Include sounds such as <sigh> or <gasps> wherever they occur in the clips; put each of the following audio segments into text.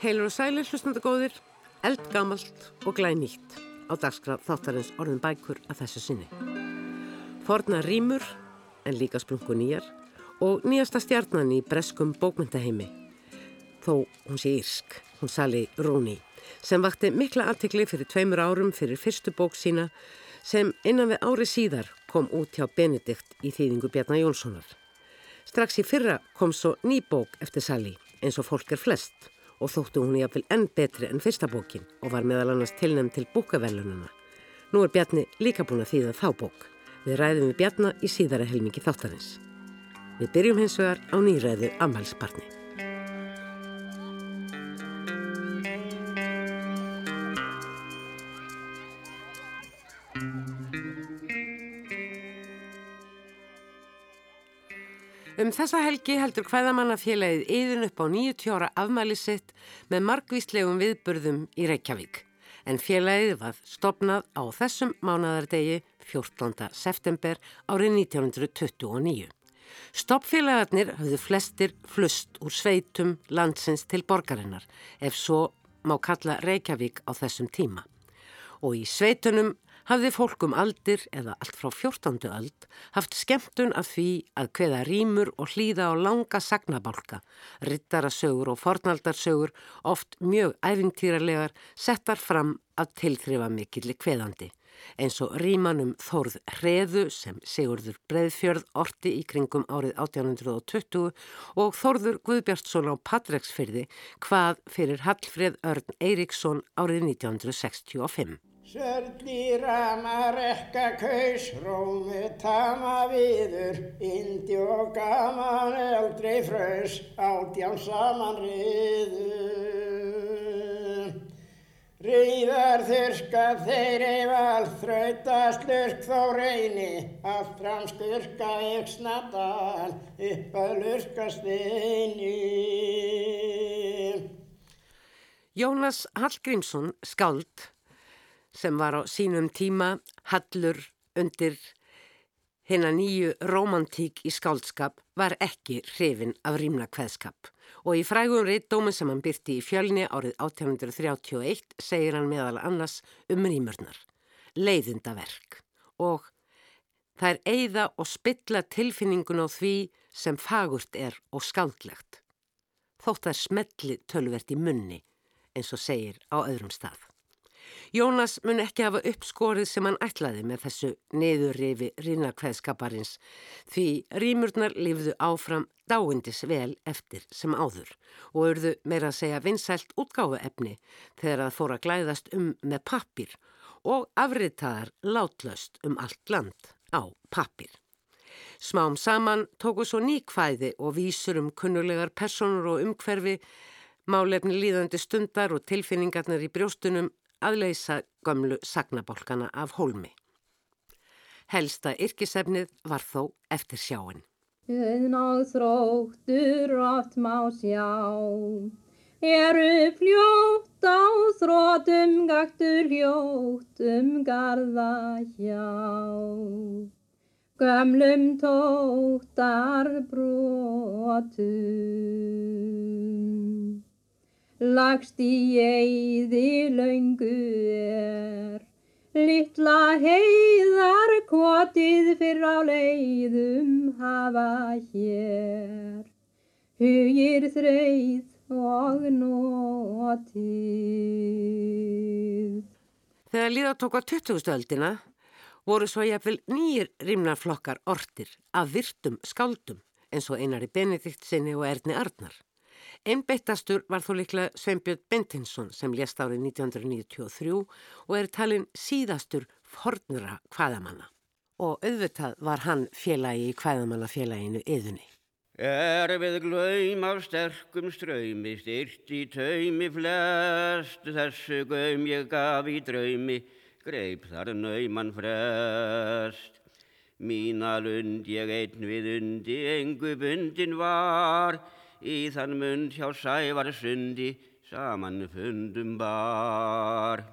Heilur og sælir hlustandagóðir, eldgamalt og glænýtt á dagskraf þáttarins orðin bækur að þessu sinni. Forna rýmur, en líka splungu nýjar og nýjasta stjarnan í breskum bókmyndaheimi. Þó hún sé írsk, hún sali Rúni, sem vakti mikla aðtikli fyrir tveimur árum fyrir fyrstu bók sína sem innan við ári síðar kom út hjá Benedikt í þýðingu Bjarnar Jónssonar. Strax í fyrra kom svo ný bók eftir Sali eins og fólk er flest og þóttu hún jáfnvel enn betri enn fyrsta bókin og var meðal annars tilnæmt til bókavelununa. Nú er Bjarni líka búin að þýða þá bók. Við ræðum við Bjarnar í síðara helmingi þáttarins. Við byrjum hins vegar á nýræðu Amhalsbarni. Um þessa helgi heldur hvaðamannafélagið yðin upp á 90 ára afmæli sitt með margvíslegum viðburðum í Reykjavík. En félagið var stopnað á þessum mánadardegi 14. september árið 1929. Stoppfélagarnir höfðu flestir flust úr sveitum landsins til borgarinnar ef svo má kalla Reykjavík á þessum tíma. Og í sveitunum hafði fólkum aldir eða allt frá 14. öld haft skemmtun af því að hveða rýmur og hlýða á langa sagnabálka, rittarasögur og fornaldarsögur oft mjög æfintýralegar settar fram að tilþrifa mikilli hveðandi eins og rýmanum Þórð Hreðu sem Sigurður Breðfjörð orti í kringum árið 1820 og Þórður Guðbjartsson á Patreksfyrði hvað fyrir Hallfreð Örn Eiríksson árið 1965. Sörli rama rekka kaus, rómi tama viður, indi og gaman eldri frös, átján saman riður. Ríðar þurska þeir eival, þrauta slurk þó reyni, allt fram skurka ég snadal, upp að lurka steini. Jónas Hallgrímsson, skáld, sem var á sínum tíma hallur undir hennar nýju romantík í skáldskap var ekki hrifin af rýmna kveðskap og í frægum reittdómi sem hann byrti í fjölni árið 1831 segir hann meðal annars um rýmurnar, leiðindaverk og það er eigða og spilla tilfinningun á því sem fagurt er og skáldlegt. Þótt það er smelli tölvert í munni eins og segir á öðrum stað. Jónas mun ekki hafa uppskorið sem hann ætlaði með þessu neðurrifi rínarkveðskaparins því rýmurnar lifðu áfram dáindis vel eftir sem áður og urðu meira að segja vinsælt útgáfu efni þegar það fór að glæðast um með pappir og afritaðar látlaust um allt land á pappir. Smám saman tóku svo nýkvæði og vísur um kunnulegar personur og umhverfi, málefni líðandi stundar og tilfinningarnar í brjóstunum að leysa gömlu sagnabólkana af hólmi. Helsta yrkisefnið var þó eftir sjáin. Uðnáð þróttur átt má sjá, eru fljótt á þrótum gaktur hljóttum garda hjá. Gömlum tóttar brotum lagst í eiði laungu er. Littla heiðar kvotið fyrr á leiðum hafa hér, hugir þreið og notið. Þegar líða tók á 20. öldina voru svo jafnvel nýjir rimnarflokkar ortir af virtum skáldum eins og einari Benedikt sinni og Erni Arnar. Einbeittastur var þó líklega Sveinbjörn Bentinsson sem lést árið 1993 og er talin síðastur fornura hvaðamanna. Og auðvitað var hann félagi í hvaðamannafélaginu yðunni. Er við glaum af sterkum ströymi, styrt í taumi flest, þessu gaum ég gaf í draumi, greip þar nauman frest. Mína lund ég einn við undi, engu bundin var, í þann mund hjá sævar sundi saman fundum bar.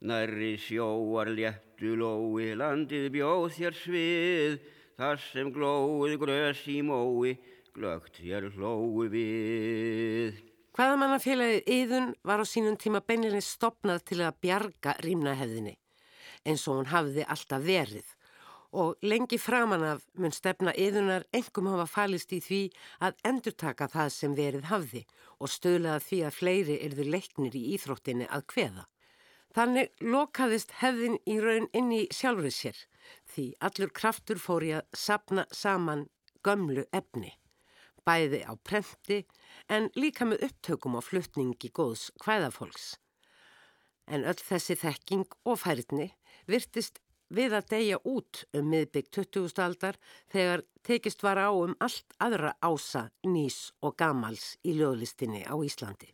Nærri sjóar léttu lói, landið bjóð þér svið, þar sem glóið grös í mói, glögt þér hlói við. Hvaðamannafélagið Íðun var á sínum tíma beinilinn stopnað til að bjarga rýmnahefðinni eins og hún hafði alltaf verið og lengi framan af mun stefna Íðunar engum hafa falist í því að endurtaka það sem verið hafði og stöðlaða því að fleiri erðu leiknir í íþróttinni að kveða. Þannig lokaðist hefðin í raun inn í sjálfrið sér því allur kraftur fór í að sapna saman gömlu efni bæði á prenti en líka með upptökum og fluttningi góðs hvæðafólks. En öll þessi þekking og færðni virtist við að deyja út um miðbygg 20. aldar þegar tekist var á um allt aðra ása, nýs og gamals í löglistinni á Íslandi.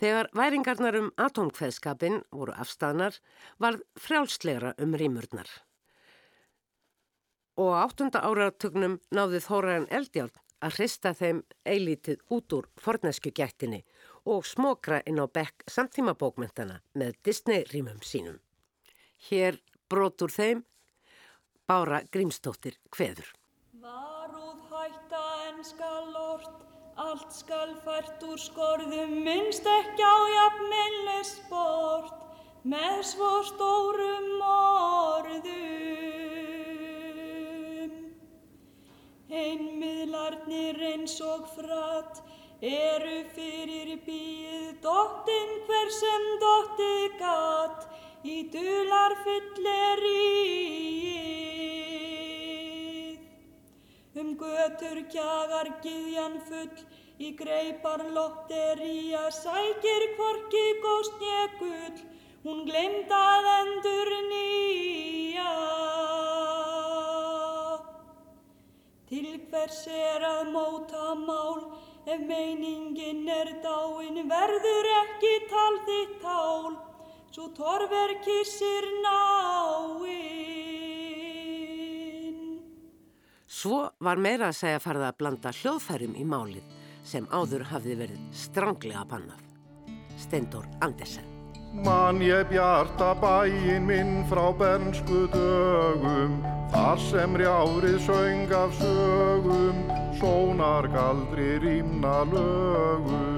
Þegar væringarnar um atomkveðskapin voru afstæðnar var frjálslegra um rýmurnar. Og áttunda áratögnum náði Þóraðan Eldjáln að hrista þeim eilítið út úr fornesku gættinni og smokra inn á bekk samtímabókmentana með Disney-rýmum sínum. Hér brotur þeim Bára Grímstóttir hveður. Varúð hætta en skal lort, allt skal fært úr skorðum, minnst ekki á jafnmilli sport, með svo stórum orðum. Einmiðlarnir eins og frat eru fyrir bíð dóttinn hver sem dóttið gat í dular fyllerið. Um götur kjagar giðjan full í greipar lotteríja sækir kvorki góst ég gull hún glemdað endur nýja. Til hvers er að móta mál, ef meiningin er dáin, verður ekki tal þitt tál, svo torfer kissir náinn. Svo var meira að segja farið að blanda hljóðfærum í málið sem áður hafði verið stranglega bannað. Steindor Andersen Man ég bjarta bæin minn frá bernsku dögum Þar sem rjárið söng af sögum Sónar galdri rýmna lögum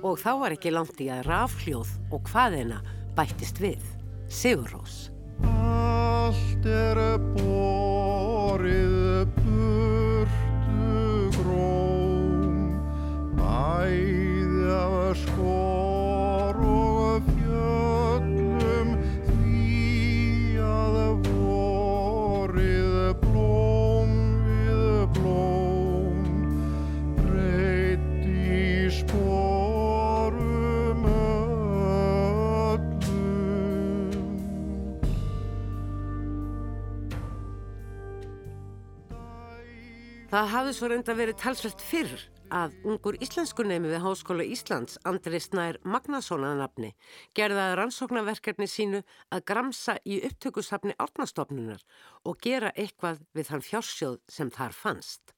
Og þá var ekki langt í að rafhljóð og hvaðina bættist við. Sigur Rós. Allt er borið burtu gróm Bæði af Það hafði svo reynda verið talsvert fyrr að ungur íslenskunemi við Háskóla Íslands, Andri Snær Magnason að nafni, gerðaði rannsóknarverkefni sínu að gramsa í upptökusafni árnastofnunar og gera eitthvað við þann fjársjóð sem þar fannst.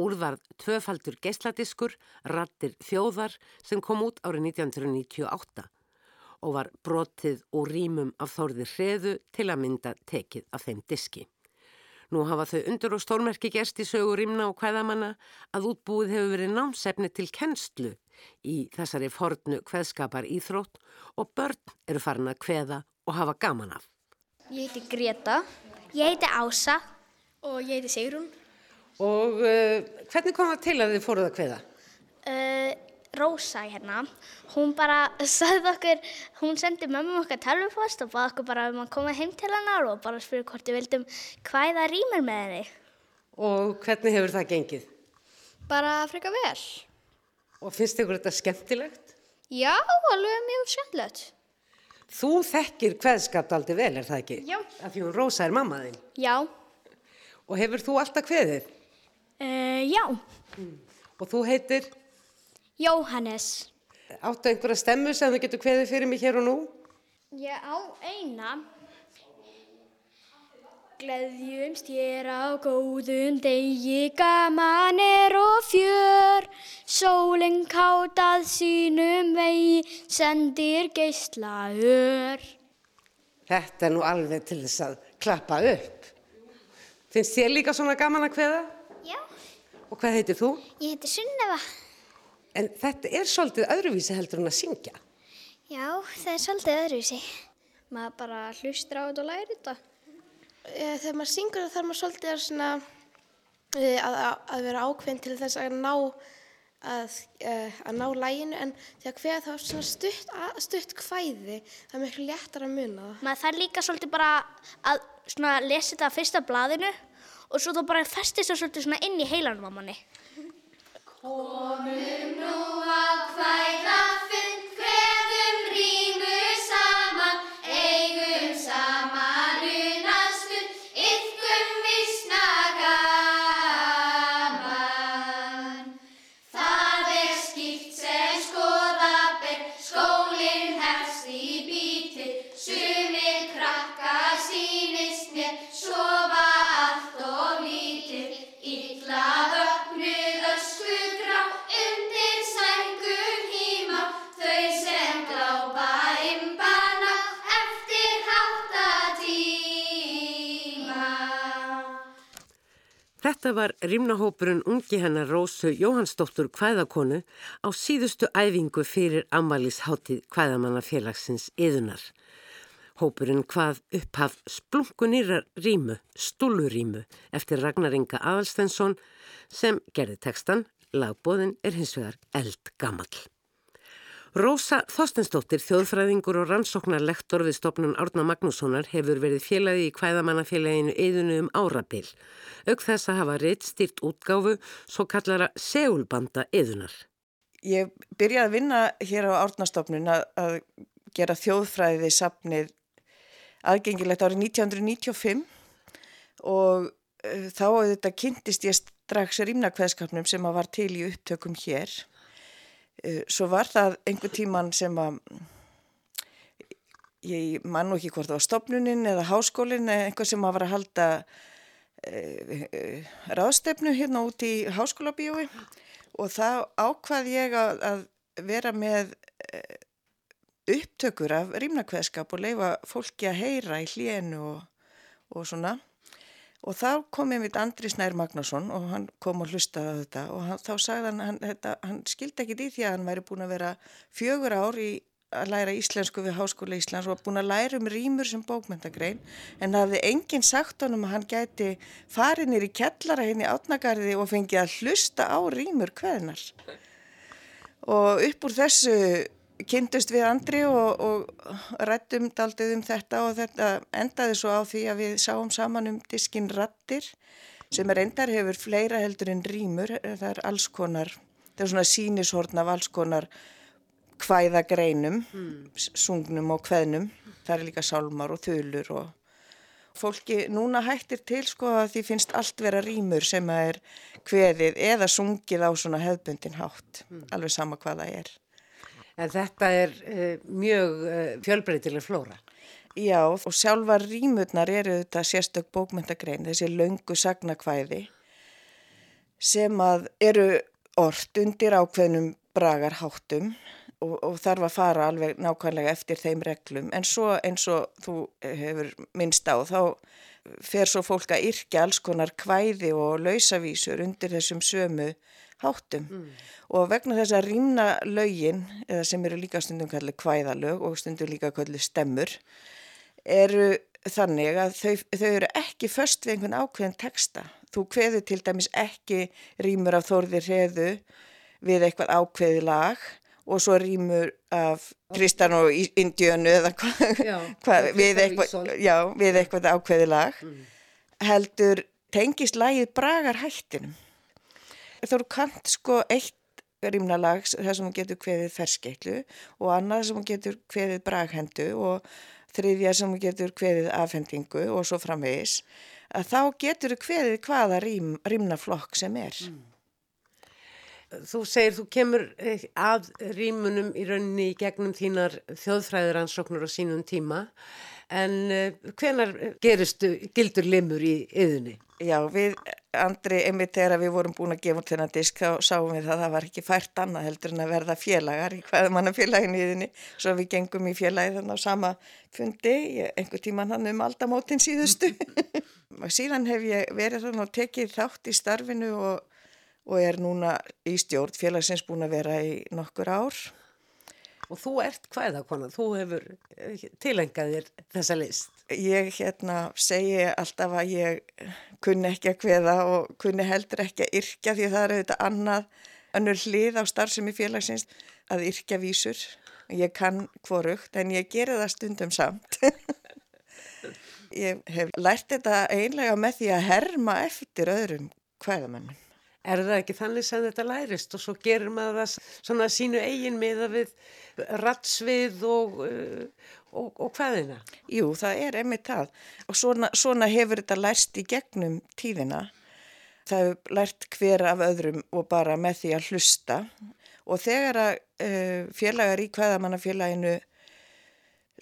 Úrvarð tvöfaldur geisladiskur, rattir þjóðar sem kom út árið 1998 og var brotið og rýmum af þórði hreðu til að mynda tekið af þeim diski. Nú hafa þau undur og stórmerki gerst í sögur rimna og hvaðamanna að útbúið hefur verið námsefni til kennslu í þessari fornu hveðskapar íþrótt og börn eru farin að hveða og hafa gaman af. Ég heiti Greta. Ég heiti Ása. Og ég heiti Sigrún. Og uh, hvernig kom það til að þið fóruð að hveða? Uh, Rósa hérna, hún bara <laughs> sagði okkur, hún sendi mömmum okkar telvupost og baði okkur bara um að koma heim til hennar og bara spyrja hvort við vildum hvaða rýmur með henni. Og hvernig hefur það gengið? Bara freka vel. Og finnst ykkur þetta skemmtilegt? Já, alveg mjög skemmtilegt. Þú þekkir hveðskap aldrei vel, er það ekki? Já. Af því hún Rósa er mamma þín. Já. Og hefur þú alltaf hveðið? Uh, já. Og þú heitir, Jóhannes. áttu einhverja stemmu sem þú getur hveðið fyrir mig hér og nú? Ég á eina. Gleðjumst hér á góðum degi, gaman er og fjör. Sólinn kátað sínum vegi, sendir geisla ör. Þetta er nú alveg til þess að klappa upp. Finnst þér líka svona gaman að kveða? Já, Og hvað heitir þú? ég heiti Sunneva. En þetta er svolítið öðruvísi heldur en að syngja. Já, það er svolítið öðruvísi. maður bara hlustir á þetta og læri þetta. E, þegar maður syngur það þarf maður svolítið að, svona, e, að, að, vera ákveðin til þess að ná, að, e, að ná læginu en þegar hver þá er stutt, stutt kvæði það er miklu léttar að muna það. Maður þarf líka svolítið bara að svona lesa þetta á fyrsta blaðinu og svo þá bara festist það svolítið inn í heilanum á manni. Komum nú að hvæða Þetta var rýmnahópurinn ungi hennar Rósu Jóhannsdóttur kvæðakonu á síðustu æfingu fyrir ammælisháttíð kvæðamannafélagsins yðunar. Hópurinn hvað upphaf splunkunýrar rýmu, stúlurímu eftir Ragnar Inga Aðalstensson sem gerði tekstan, lagbóðin er hins vegar eldgamall. Rósa Þorstensdóttir, þjóðfræðingur og rannsóknarlektor við stopnun Árna Magnússonar hefur verið félagi í kvæðamannafélaginu eðunu um árabil. Auk þess að hafa reitt stýrt útgáfu svo kallara segulbanda eðunar. Ég byrjaði að vinna hér á Árnastofnun að, gera þjóðfræði sapnið aðgengilegt árið 1995 og uh, þá auðvitað kynntist ég strax rýmnakveðskapnum sem að var til í upptökum hér. Uh, svo var það einhver tíman sem að ég man nú ekki hvort það var stopnunin eða háskólin eða einhver sem að var að halda uh, uh, ráðstefnu hérna út í háskólabíói. Og þá ákvað ég að, að vera með upptökur af rýmnakveðskap og leifa fólki að heyra í hlénu og, og svona og þá kom ég mitt Andri Snær Magnússon og hann kom og hlustaði á þetta. Og hann, þá sagði hann, hann, þetta, hann skildi ekki í því að hann væri búin að vera fjögur ár í að læra íslensku við Háskóla Íslands og búin að læra um rýmur sem bókmyndagrein en hafði enginn sagt honum að hann gæti farið nýri kellara henni átnagarði og fengið að hlusta á rýmur hvernar og upp úr þessu kynntust við Andri og, og rættum daldið um þetta og þetta endaði svo á því að við sáum saman um diskin Rattir sem er endar hefur fleira heldur en rýmur, það er alls konar, það er svona sínishorn af alls konar hvæðagreinum, mm. sungnum og hveðnum, það er líka sálmar og þulur og fólki núna hættir til sko að því finnst allt vera rýmur sem að er hveðið eða sungið á svona hefbundin hátt, mm. alveg sama hvað það er. En þetta er uh, mjög uh, fjölbreytileg flóra. Já, og sjálfa rýmurnar eru þetta sérstök bókmyndagrein, þessi laungu sagnakvæði sem að eru orrt undir ákveðnum bragarháttum og, og þarf að fara alveg nákvæmlega eftir þeim reglum. En svo eins og þú hefur minnst á, þá fer svo fólk að yrkja alls konar kvæði og lausavísur undir þessum sömu háttum mm. og vegna þess að rýmna lögin, eða sem eru líka stundum kallið kvæðalög og stundum líka kallið stemmur, eru þannig að þau, þau eru ekki först við einhvern ákveðin texta. Þú kveður til dæmis ekki rýmur af þórðir hreðu við eitthvað ákveði lag og svo rýmur af Kristan og Indjönu eða hvað hva, <laughs> við, við eitthvað ákveði lag. Mm. Heldur tengist lagið bragar hættinum þá eru kant sko eitt rýmnalag þar sem hún getur kveðið ferskeitlu og annað sem hún getur kveðið braghendu og þriðja sem hún getur kveðið afhendingu og svo framvegis að þá getur þú kveðið hvaða rým, rýmnaflokk sem er. Mm. Þú segir þú kemur eh, að rýmunum í rauninni í gegnum þínar þjóðfræðiransóknur á sínum tíma en eh, hvenar geristu gildur limur í yðunni? Já, við Andri, einmitt þegar við vorum búin að gefa út þennan disk þá sáum við að það var ekki fært annað heldur en að verða félagar í hvaðmannafélaginu í þinni svo við gengum í félagi þannig á sama fundi, einhver tíman hann um aldamótin síðustu. <laughs> Síðan hef ég verið þannig og tekið þátt í starfinu og, og er núna í stjórn félagsins búin að vera í nokkur ár. Og þú ert hvaðakona, þú hefur tilengað þér þessa list. Ég hérna segi alltaf að ég kunni ekki að hveða og kunni heldur ekki að yrkja því það eru þetta annað, annur hlið á starfsemi félagsins að yrkja vísur. Ég kann hvorugt en ég gera það stundum samt. <laughs> ég hef lært þetta einlega með því að herma eftir öðrum hvaðamennum. Er það ekki þannig sem þetta lærist og svo gerir maður það svona sínu eigin miða við rattsvið og, uh, og, og hvaðina? Jú, það er einmitt það og svona, svona hefur þetta lærst í gegnum tíðina. Það hefur lært hver af öðrum og bara með því að hlusta og þegar að uh, félagar í hvaðamannafélaginu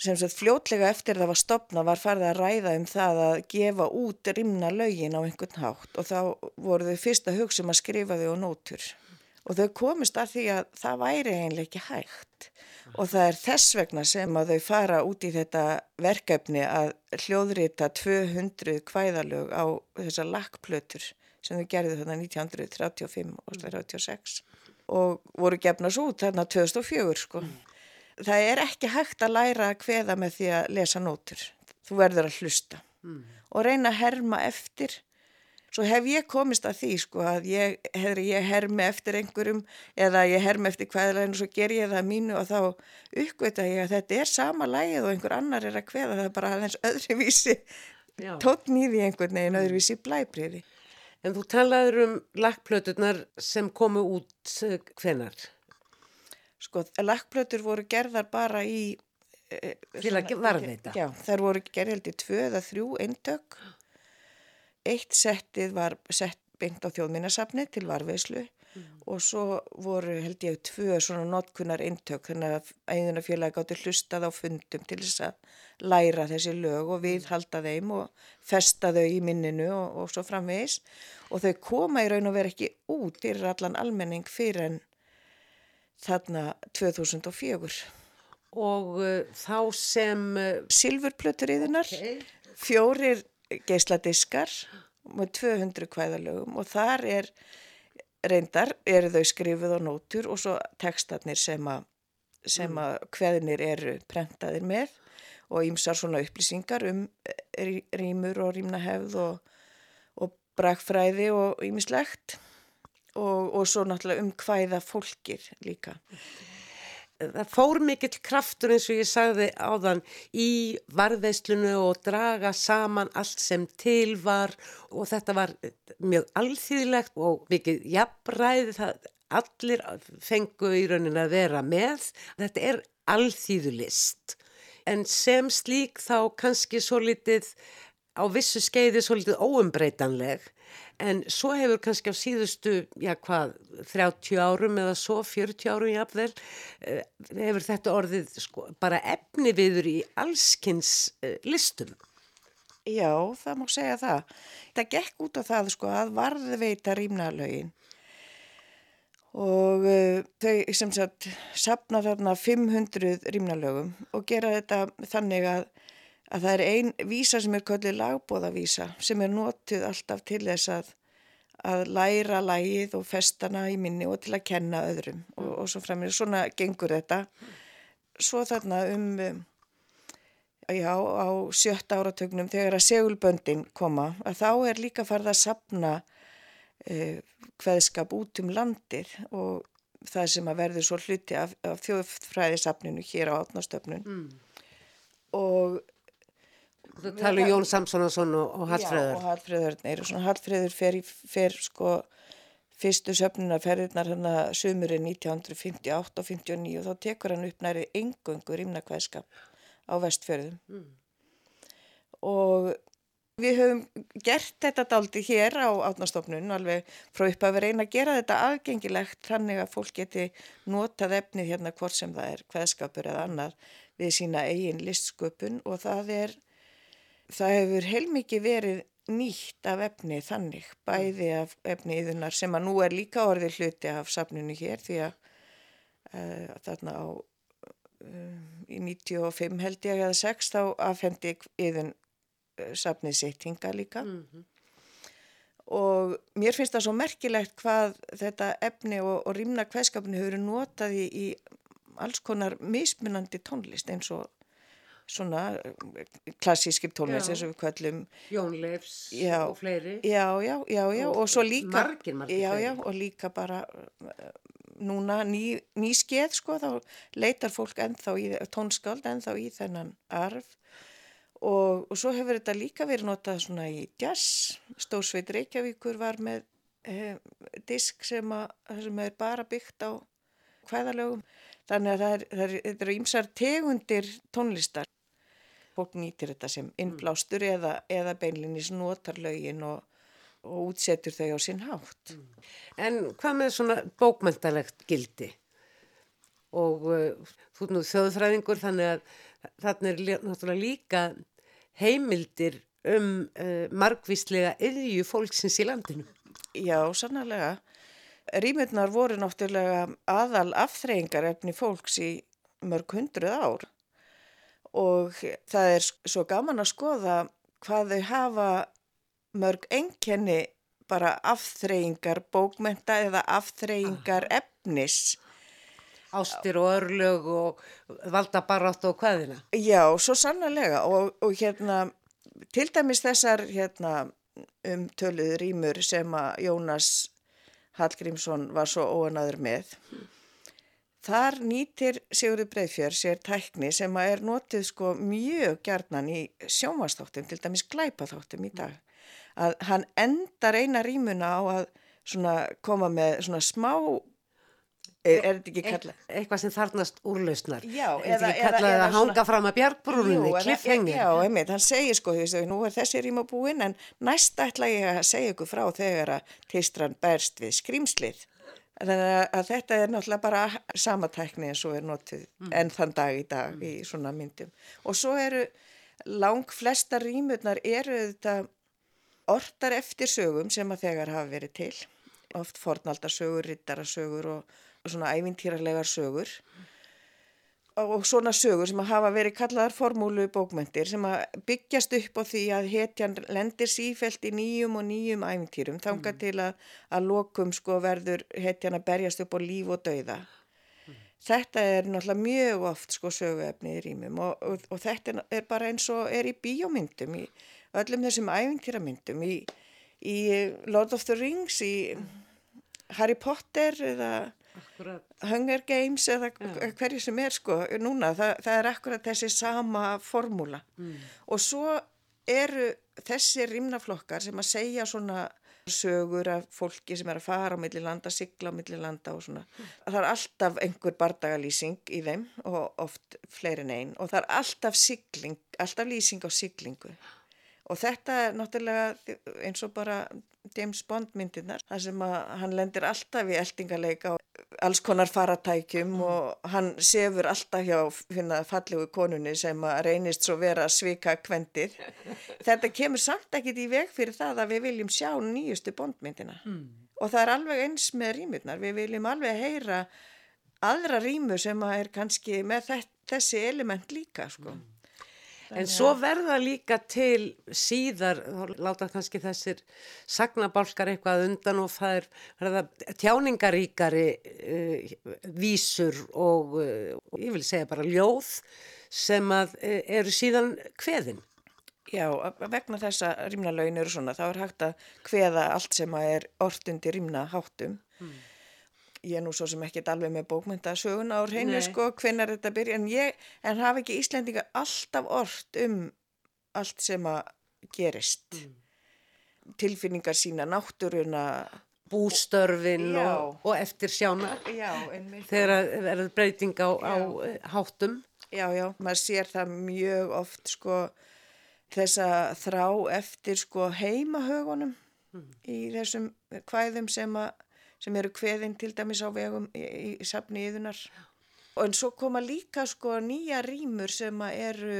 sem sagt fljótlega eftir það var stopna var farið að ræða um það að gefa út rimna lögin á einhvern hátt og þá voru þau fyrst að hugsa um að skrifa þau á nótur. Og þau komist að því að það væri einlega ekki hægt. Og það er þess vegna sem að þau fara út í þetta verkefni að hljóðrita 200 kvæðalög á þessar lakkplötur sem þau gerði þarna 1935 og 1936 og voru gefnast út þarna 2004 sko það er ekki hægt að læra að hveða með því að lesa nótur. Þú verður að hlusta mm. og reyna að herma eftir. Svo hef ég komist að því sko að ég, hefur, ég hermi eftir einhverjum eða ég hermi eftir hvaðileginn og svo ger ég það mínu og þá uppgöta ég að þetta er sama lægið og einhver annar er að hveða það er bara aðeins öðruvísi tókn í því einhvern veginn öðruvísi blæbriði. En þú talaður um lagplöturnar sem komu út hvenar? Sko, lakkplötur voru gerðar bara í... E, Til að varðveita? Já, þær voru gerðið í tvö eða þrjú eintök. Eitt settið var sett beint á þjóðminnasafni til varveislu mm. og svo voru held ég tvö svona notkunar eintök þannig að einuna félagi gátti hlustað á fundum til þess að læra þessi lög og viðhalda þeim og festa þau í minninu og, og svo framvegis og þau koma í raun og vera ekki út í allan almenning fyrir en þarna 2004. Og uh, þá sem... Uh, Silfurplötur yðunar, okay. fjórir geisladiskar með 200 kvæðalögum og þar er reyndar, eru þau skrifið á nótur og svo tekstarnir sem að sem að hveðinir eru prentaðir með og ímsar svona upplýsingar um eh, rýmur og rýmnahefð og, og brakfræði og ímislegt og, og svo náttúrulega um hvaða fólkir líka. Það fór mikill kraftur eins og ég sagði áðan í varðveislunu og draga saman allt sem til var og þetta var mjög alþýðilegt og mikið jafnræði það allir fengu í raunin að vera með. Þetta er alþýðulist en sem slík þá kannski svo litið á vissu skeiði svo litið óumbreytanleg En svo hefur kannski á síðustu, já hvað, 30 árum eða svo, 40 árum jáfnvel, eh, hefur þetta orðið sko, bara efni viður í allskynns eh, listum. Já, það má segja það. Það gekk út á það sko að varðveita rýmnalögin og uh, þau sem sagt sapna þarna 500 rýmnalögum og gera þetta þannig að að það er einn vísa sem er kallið lagbóðavísa sem er notið alltaf til þess að, að læra lægið og festana í minni og til að kenna öðrum og, og svo framir, svona gengur þetta. Svo þarna um, já, á sjötta áratögnum þegar að segulböndin koma, að þá er líka farið að sapna uh, hveðskap út um landir og það sem að verður svo hluti af, af þjóðfræðisapninu hér á átnastöfnun mm. og Þú talu Jón Samsonarsson og, og Hallfreður. Já, og Hallfreður. Hallfreður fer, fer sko fyrstu söfnunarferðirnar hérna sömurinn 1958 og 59 og þá tekur hann upp næri engöngur ímnakvæðskap á vestfjörðum. Mm. Og við höfum gert þetta daldi hér á átnastofnun alveg frá upp að vera eina að gera þetta aðgengilegt þannig að fólk geti notað efnið hérna hvort sem það er kvæðskapur eða annar við sína eigin listsköpun og það er það hefur heilmikið verið nýtt af efni þannig, bæði af efni yðunar sem að nú er líka orðið hluti af safninu hér því að uh, þarna á uh, í 95 held ég eða 6 þá afhendi yðun uh, safnið sitt hinga líka. Og mér finnst það svo merkilegt hvað þetta efni og, og rýmna kveðskapinu hefur notað í, í alls konar mismunandi tónlist eins og svona klassískip tónlist eins og við kvöllum Jón Leifs Já. og fleiri. Já, já, já, já, Og og svo líka, margir, margir já, já, og líka bara uh, núna ný, ný skeð, sko, þá leitar fólk ennþá í, tónskáld ennþá í þennan arf. Og, og svo hefur þetta líka verið notað svona í jazz, Stórsveit Reykjavíkur var með eh, disk sem, að, sem er bara byggt á hvæðalögum, þannig að það er, er, eru ýmsar tegundir tónlistar fólk nýtir þetta sem innblástur eða, eða beinlinis notar lögin og, og útsetur þau á sinn hátt. En hvað með svona bókmæntalegt gildi? Og uh, þú ert nú þjóðfræðingur þannig að þarna er náttúrulega líka heimildir um uh, margvíslega yðju fólksins í landinu. Já, sannarlega. Rýmurnar voru náttúrulega aðal afþreyingar efni fólks í mörg hundruð ár og það er svo gaman að skoða hvað þau hafa mörg enkenni bara afþreyingar bókmenta eða afþreyingar efnis. Ástir og örlög og valda barátt og hvaðina. Já, svo sannarlega og, og hérna til dæmis þessar hérna umtöluð rýmur sem að Jónas Hallgrímsson var svo óanaður með. Þar nýtir Sigurður Breiðfjör sér tækni sem að er notið sko mjög gjarnan í sjónvastáttum, til dæmis glæpaþáttum í dag. Að hann endar eina rýmuna á að svona koma með svona smá, er, er þetta ekki kallað? E eitthvað sem þarnast úrlausnar. Já, Er þetta ekki kallað að hanga svona- fram að bjargbrúninni, kliffhengir? Já, einmitt, hann segir sko, þú veist, nú er þessi rýma búinn en næst ætla ég að segja ykkur frá þegar að tistran berst við skrýmslið. Þannig að, þetta er náttúrulega bara sama tækni eins og er notið enn þann dag í dag í svona myndum. Og svo eru lang flesta rýmurnar eru þetta ortar eftir sögum sem að þegar hafa verið til. Oft fornaldarsögur, rittarasögur og, og svona ævintýralegar sögur og svona sögur sem að hafa verið kallaðar formúlu bókmyndir sem að byggjast upp á því að hetjan lendir sífelt í nýjum og nýjum æfintýrum þanga til að, að lokum sko verður hetjan að berjast upp á líf og dauða. Þetta er náttúrulega mjög oft sko söguefni í rýmum og, og, og þetta er bara eins og er í bíómyndum, í öllum þessum æfintýramyndum, í, í Lord of the Rings, í Harry Potter eða. Hunger Games eða hverju sem er sko núna, það, það er akkurat þessi sama formúla. Og svo eru þessi rýmnaflokkar sem að segja svona sögur af fólki sem er að fara á milli landa, sigla á milli landa og svona. Það er alltaf einhver bardagalýsing í þeim og oft fleiri en einn og það er alltaf sigling, alltaf lýsing á siglingu og þetta er náttúrulega eins og bara James Bond myndirnar, þar sem að hann lendir alltaf í eldingaleika og alls konar faratækjum og hann sefur alltaf hjá finna fallegu konunni sem að reynist svo vera svika kvendið. <laughs> Þetta kemur samt ekkit í veg fyrir það að við viljum sjá nýjustu Bondmyndina og það er alveg eins með rýmurnar, við viljum alveg heyra aðra rýmu sem að er kannski með þess, þessi element líka sko. En svo verða líka til síðar, láta kannski þessir sagnabálkar eitthvað undan og það er verða tjáningaríkari uh, vísur og uh, ég vil segja bara ljóð sem að uh, eru síðan kveðin. Já, vegna þess að rýmnalaun eru svona, þá er hægt að kveða allt sem að er ortundi rýmna háttum. Ég er nú svo sem ekkert alveg með bókmyndasöguna á reynu Nei. sko, hvenær þetta byrja, en ég, en hafa ekki Íslendingar alltaf ort um allt sem að gerist. Tilfinningar sína, náttúruna, Bústörfin Já. og, og eftir sjána já, þegar að verður breyting á, á háttum. Já, já, maður sér það mjög oft sko þessa þrá eftir sko heimahögunum í þessum kvæðum sem, að, sem eru kveðin til dæmis á vegum í, í safni yðunar. Og en svo koma líka sko nýja rýmur sem að eru,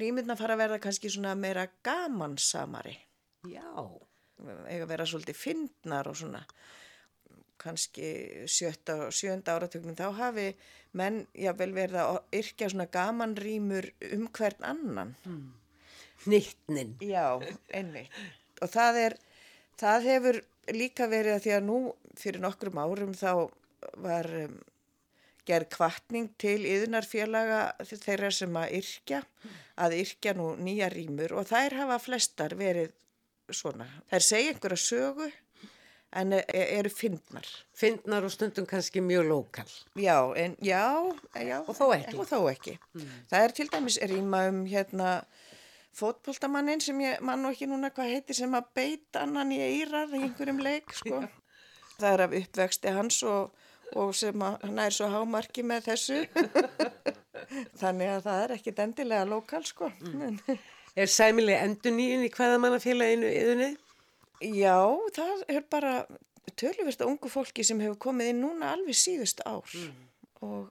rýmurna fara að verða kannski svona meira gamansamari. Já. eiga að vera svolítið fyndnar og svona kannski sjötta og sjönda áratögnum þá hafi menn jável verið að yrkja svona gamanrýmur um hvern annan. Nýttnin. Já, einmitt. Og það er, það hefur líka verið að því að nú fyrir nokkrum árum þá var um, gerð kvartning til yðnarfélaga þeirra sem að yrkja, að yrkja nú nýja rýmur og þær hafa flestar verið svona. Þær segja einhverja sögu en e- eru fyndnar. Fyndnar og stundum kannski mjög lokal. Já, en já, já. Og þó ekki. Og þó ekki. Það er til dæmis rýma um hérna fótboltamannin sem ég mann og ekki núna hvað heitir sem að beita annan í eirar í einhverjum leik, sko. Það er af uppvexti hans og, og sem að hann er svo hámarki með þessu. <laughs> Þannig að það er ekkit endilega lokal, sko. Mm. <laughs> Er sæmileg endur nýjun í hvaðamannafélaginu yðunni? Já, það er bara töluvert að ungu fólki sem hefur komið inn núna alveg síðust ár og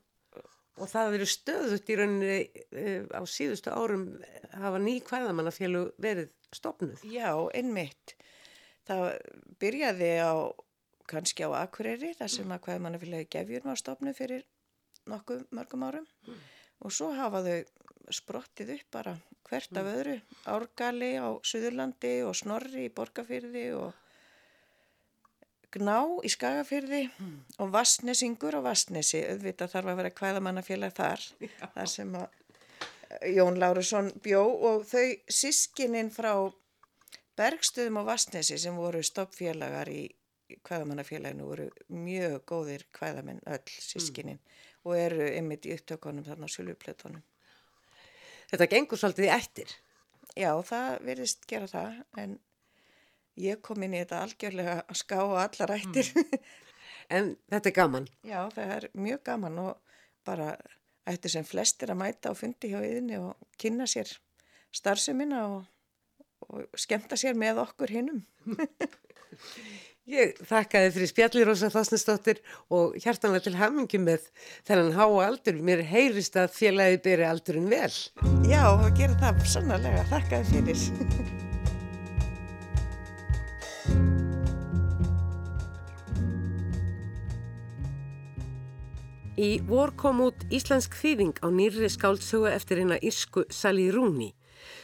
Og það eru stöðut í rauninni uh, á síðustu árum hafa ný hvaðamannafélag verið stopnuð. já, einmitt. Það byrjaði á, kannski á Akureyri, þar sem að hvað mann viljaði gefjun var stopnuð fyrir nokkuð mörgum árum og svo hafa þau sprottið upp bara hvert af öðru, Árgali á Suðurlandi og Snorri í Borgafyrði og Gná í Skagafyrði og Vassnesingur á Vassnesi, auðvitað þarf að vera kvæðamannafélag þar, þar sem eh, Jón Lárusson bjó og þau sískinin frá Bergstöðum á Vassnesi sem voru stoppfélagar í kvæðamannafélaginu voru mjög góðir kvæðamenn öll sískinin og eru ymmit í upptökunum þarna á Sjöluplötunum. Þetta gengur svolítið í ættir. Já, það virðist gera það en ég kom inn í þetta algjörlega að ská á allar ættir. <laughs> En þetta er gaman. Já, það er mjög gaman og bara ættir sem flestir að mæta og fundi hjá yðinni og kynna sér starfsemina og, og skemmta sér með okkur hinnum. <laughs> Ég þakkaði fyrir spjalli Rósa Þásnesdóttir og hjartanlega til hamingi með þennan háa aldur. Mér heyrist að félagi beri aldurinn vel. Já, það gerir það sannarlega. Þakkaði fyrir. <laughs> Í vor kom út íslensk þýðing á nýrri skáldsögu eftir hérna Írsku Sally Rooney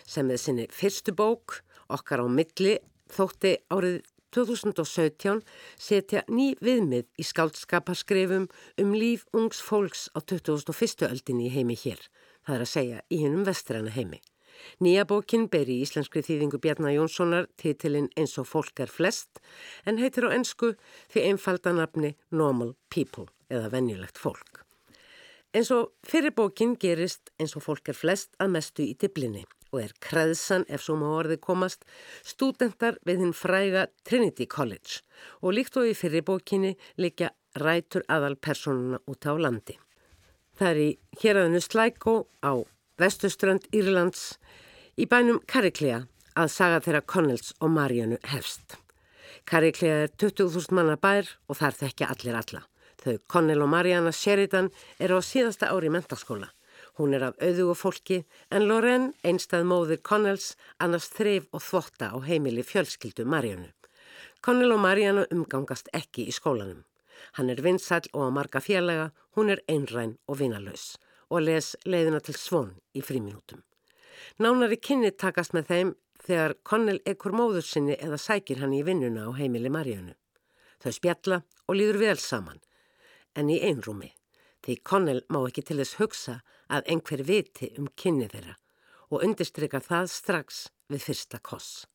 sem með sinni fyrstu bók, okkar á milli, þótti árið 2017 setja ný viðmið í skáldskaparskrifum um líf ungs fólks á 2001. öldinni í heimi hér, það er að segja í hennum vestræna heimi. Nýja bókin ber í íslenskri þýðingu Bjarnar Jónssonar titilinn eins og fólk er flest en heitir á ensku því einfaldanafni Normal People eða venjulegt fólk. Eins og fyrir bókin gerist eins og fólk er flest að mestu í diblinni og er kreðsan, ef svo má orðið komast, stúdendar við hinn fræga Trinity College og líkt og í fyrir bókinni líka rætur aðal personuna út á landi. Það er í héræðinu Slækó á vestuströnd Írlands í bænum Kariklia að saga þeirra Connells og Marianu hefst. Kariklia er 20.000 manna bær og þar þekkja allir alla. Þau Connell og Mariana Sheridan eru á síðasta ári í mentarskóla. Hún er af auðugu fólki en Loren, einstað móðir Connells, annars þrif og þvotta á heimili fjölskyldu Marianu. Connell og Mariana umgangast ekki í skólanum. Hann er vinsall og á marga félaga, hún er einræn og vinalös og les leiðina til svon í fríminútum. Nánari kynni takast með þeim þegar Connell ekkur móður sinni eða sækir hann í vinnuna á heimili Marianu. Þau spjalla og líður vel saman, en í einrúmi, því Connell má ekki til þess hugsa að einhver viti um kynni þeirra og undirstrykkar það strax við fyrsta koss.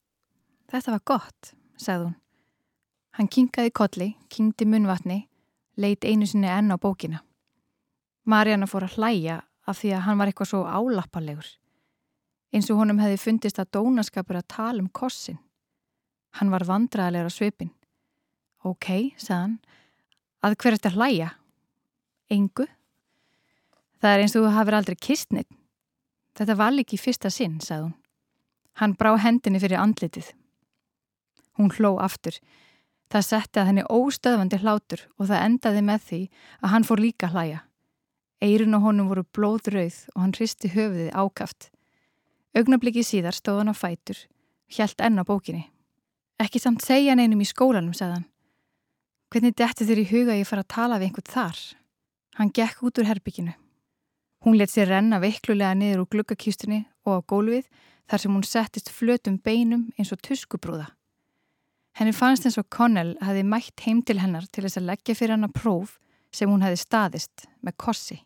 Þetta var gott, sagði hún. Hann kinkaði kolli, kingdi munvatni, leit einu sinni enn á bókina. Marjana fór að hlæja af því að hann var eitthvað svo álappalegur. Eins og honum hefði fundist að dónaskapur að tala um kossin. Hann var vandraðalegur á svipin. Ok, sagði hann, að hver eftir hlæja? Engu. Það er eins og þú hafið aldrei kistnit. Þetta var líki fyrsta sinn, sagði hún. Hann brá hendinni fyrir andlitið. Hún hló aftur. Það setti að henni óstöðvandi hlátur og það endaði með því að hann fór líka hlæja. Eirun á honum voru blóðrauð og hann hristi höfuðið ákaft. Augnabliki síðar stóð hann á fætur, hjælt enn á bókinni. Ekki samt segja neinum í skólanum, sagðan. Hvernig detti þér í huga ég fara að tala við einhvern þar? Hann gekk út úr herbygginu. Hún let sér renna veiklulega niður úr glukkakýstunni og á gólfið þar sem hún settist flötum beinum eins og tuskubrúða. Henni fannst eins og Connell hafi mætt heim til hennar til þess að leggja fyrir hann að próf sem hún hefði staðist með kossi.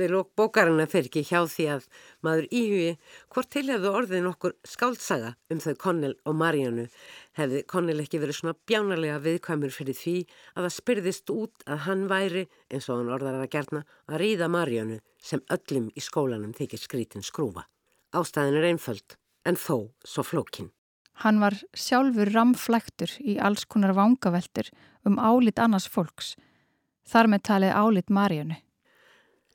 Við lók bókarina fyrir ekki hjá því að maður íhugi hvort til hefðu orðið nokkur skáltsaga um þau Connell og Mariannu hefði Connell ekki verið svona bjánarlega viðkvæmur fyrir því að það spyrðist út að hann væri, eins og hann orðar að gerna, að ríða Mariannu sem öllum í skólanum þykir skrítin skrúfa. Ástæðin er einföld, en þó svo flókin. Hann var sjálfur ramflæktur í alls konar vangaveltur um álit annars fólks. Þar með talið álit Mariannu.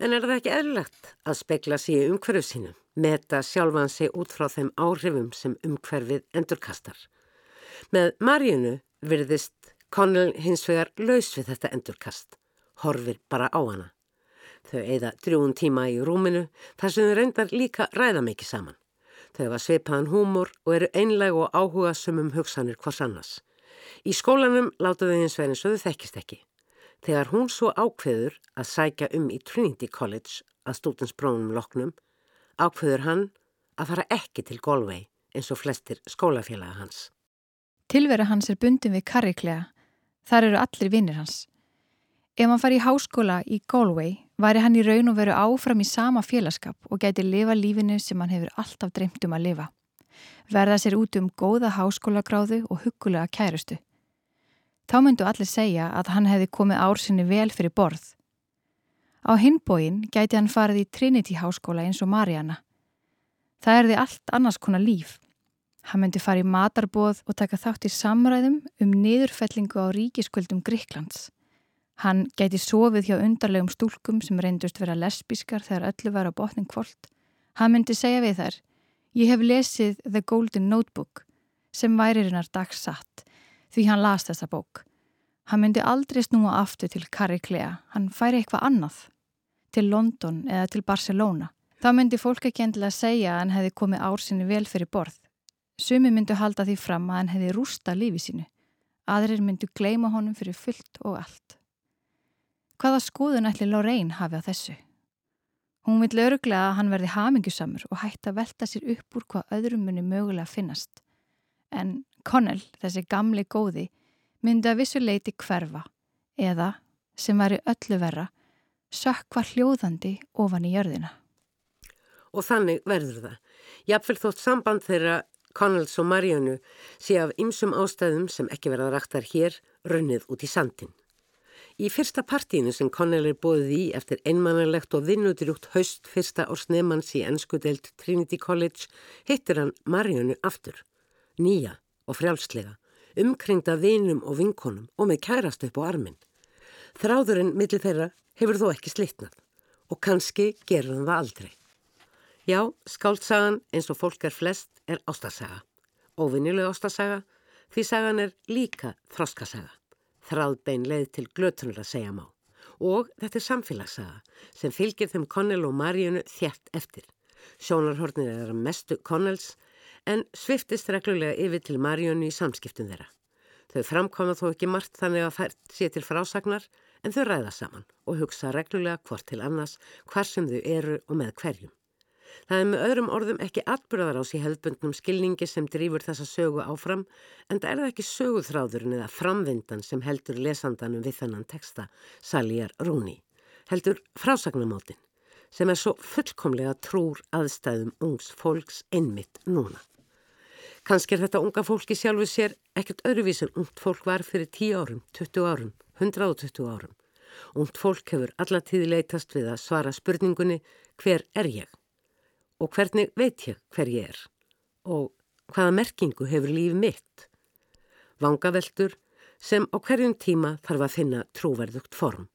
En er það ekki eðlilegt að spekla sig í umhverfu sínu, meta sjálfan sig út frá þeim áhrifum sem umhverfið endurkastar? Með Marjunu virðist Connell hins vegar laus við þetta endurkast, horfir bara á hana. Þau eigða drjúun tíma í rúminu þar sem þau reyndar líka ræða mikið saman. Þau hafa sveipaðan húmor og eru einleg og áhuga sumum hugsanir hvers annars. Í skólanum láta þau hins eins og þau þekkist ekki. Þegar hún svo ákveður að sækja um í Trinity College að stúdensbrónum loknum, ákveður hann að fara ekki til Galway eins og flestir skólafélaga hans. Tilvera hans er bundin við Karriklega. Þar eru allir vinnir hans. Ef hann fari í háskóla í Galway væri hann í raun og veru áfram í sama félagskap og gæti lifa lífinu sem hann hefur alltaf dreymt um að lifa. Verða sér út um góða háskólagráðu og hugulega kærustu. Þá myndu allir segja að hann hefði komið ársinni vel fyrir borð. Á hinbóin gæti hann farið í Trinity háskóla eins og Mariana. Það er því allt annars konar líf. Hann myndi farið í matarbóð og taka þátt í samræðum um niðurfellingu á ríkisköldum Gríklands. Hann gæti sofið hjá undarlegum stúlkum sem reyndust vera lesbískar þegar öllu var á botning kvöld. Hann myndi segja við þær, ég hef lesið The Golden Notebook sem væririnnar dagsatt því hann las þessa bók. Hann myndi aldrei snúa aftur til Karriklea, hann færi eitthvað annað, til London eða til Barcelona. Þá myndi fólk ekki endilega segja að hann hefði komið ársinni vel fyrir borð. Sumi myndi halda því fram að hann hefði rústa lífi sínu. Aðrir myndi gleima honum fyrir fullt og allt. Hvaða skoðun ætli Lorraine hafi á þessu? Hún vil öruglega að hann verði hamingjusamur og hætti að velta sér upp úr hvað öðrum muni mögulega finnast. En Connell, þessi gamli góði, myndi að vissu leiti hverfa eða, sem væri öllu verra, sökva hljóðandi ofan í jörðina. Og þannig verður það. Jafnvel þótt samband þeirra Connells og Mariannu sé af ymsum ástæðum sem ekki verða rættar hér runnið út í sandin. Í fyrsta partíinu sem Connell er bóðið í eftir einmannalegt og vinnudrjúkt haust fyrsta ársnefans í ennskudelt Trinity College hittir hann Mariannu aftur, nýja og frjálslega, umkringda vinum og vinkonum og með kærast upp á armin. Þráðurinn millir þeirra hefur þó ekki slitnað og kannski gerur hann það aldrei. Já, skáldsagan eins og fólk er flest er ástasaga. Óvinnileg ástasaga því sagan er líka þroskasaga. Þráðbein leið til glötunar að segja má. Og þetta er samfélagssaga sem fylgir þeim Connell og Marjunu þjætt eftir. Sjónarhornir er mestu Connells en sviftist reglulega yfir til Marjónu í samskiptum þeirra. Þau framkoma þó ekki margt þannig að fært sé til frásagnar en þau ræða saman og hugsa reglulega hvort til annars hvar sem þau eru og með hverjum. Það er með öðrum orðum ekki atbyrðar ás í hefðbundnum skilningi sem drýfur þessa sögu áfram en það er það ekki söguþráðurinn eða framvindan sem heldur lesandanum við þennan texta Saljar Rúni. Heldur frásagnamótin sem er svo fullkomlega trúr aðstæðum ungs fólks einmitt núna. Kanski er þetta unga fólki sjálfu sér ekkert öðruvísin ungt fólk var fyrir 10 árum, 20 árum, 120 árum. Ungt fólk hefur alla tíði leytast við að svara spurningunni hver er ég? Og hvernig veit ég hver ég er? Og hvaða merkingu hefur líf mitt? Vangaveltur sem á hverjum tíma þarf að finna trúverðugt form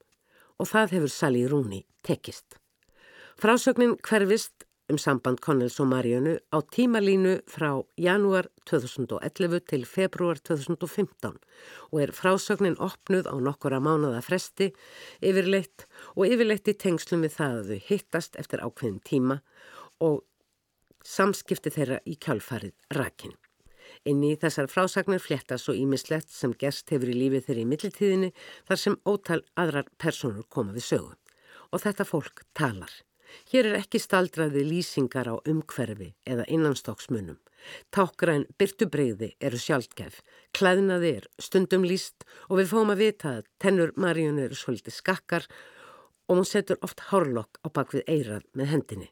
og það hefur Sally Rooney tekist. Frásögnin hverfist um samband Connells og Marjónu á tímalínu frá janúar 2011 til februar 2015 og er frásögnin opnuð á nokkura mánada fresti yfirleitt og yfirleitt í tengslum við það að þau hittast eftir ákveðin tíma og samskipti þeirra í kjálfarið rakin. Inn í þessar frásagnir flétta svo ímislegt sem gerst hefur í lífið þeirri í millitíðinni þar sem ótal aðrar personur koma við sögu. Og þetta fólk talar. Hér er ekki staldraði lýsingar á umhverfi eða innanstokksmunum. Tákgræn byrtubreyði eru sjálfgef, klæðnaði er stundum líst og við fáum að vita að tennur Maríun eru svolítið skakkar og hún setur oft hárlokk á bakvið eirað með hendinni.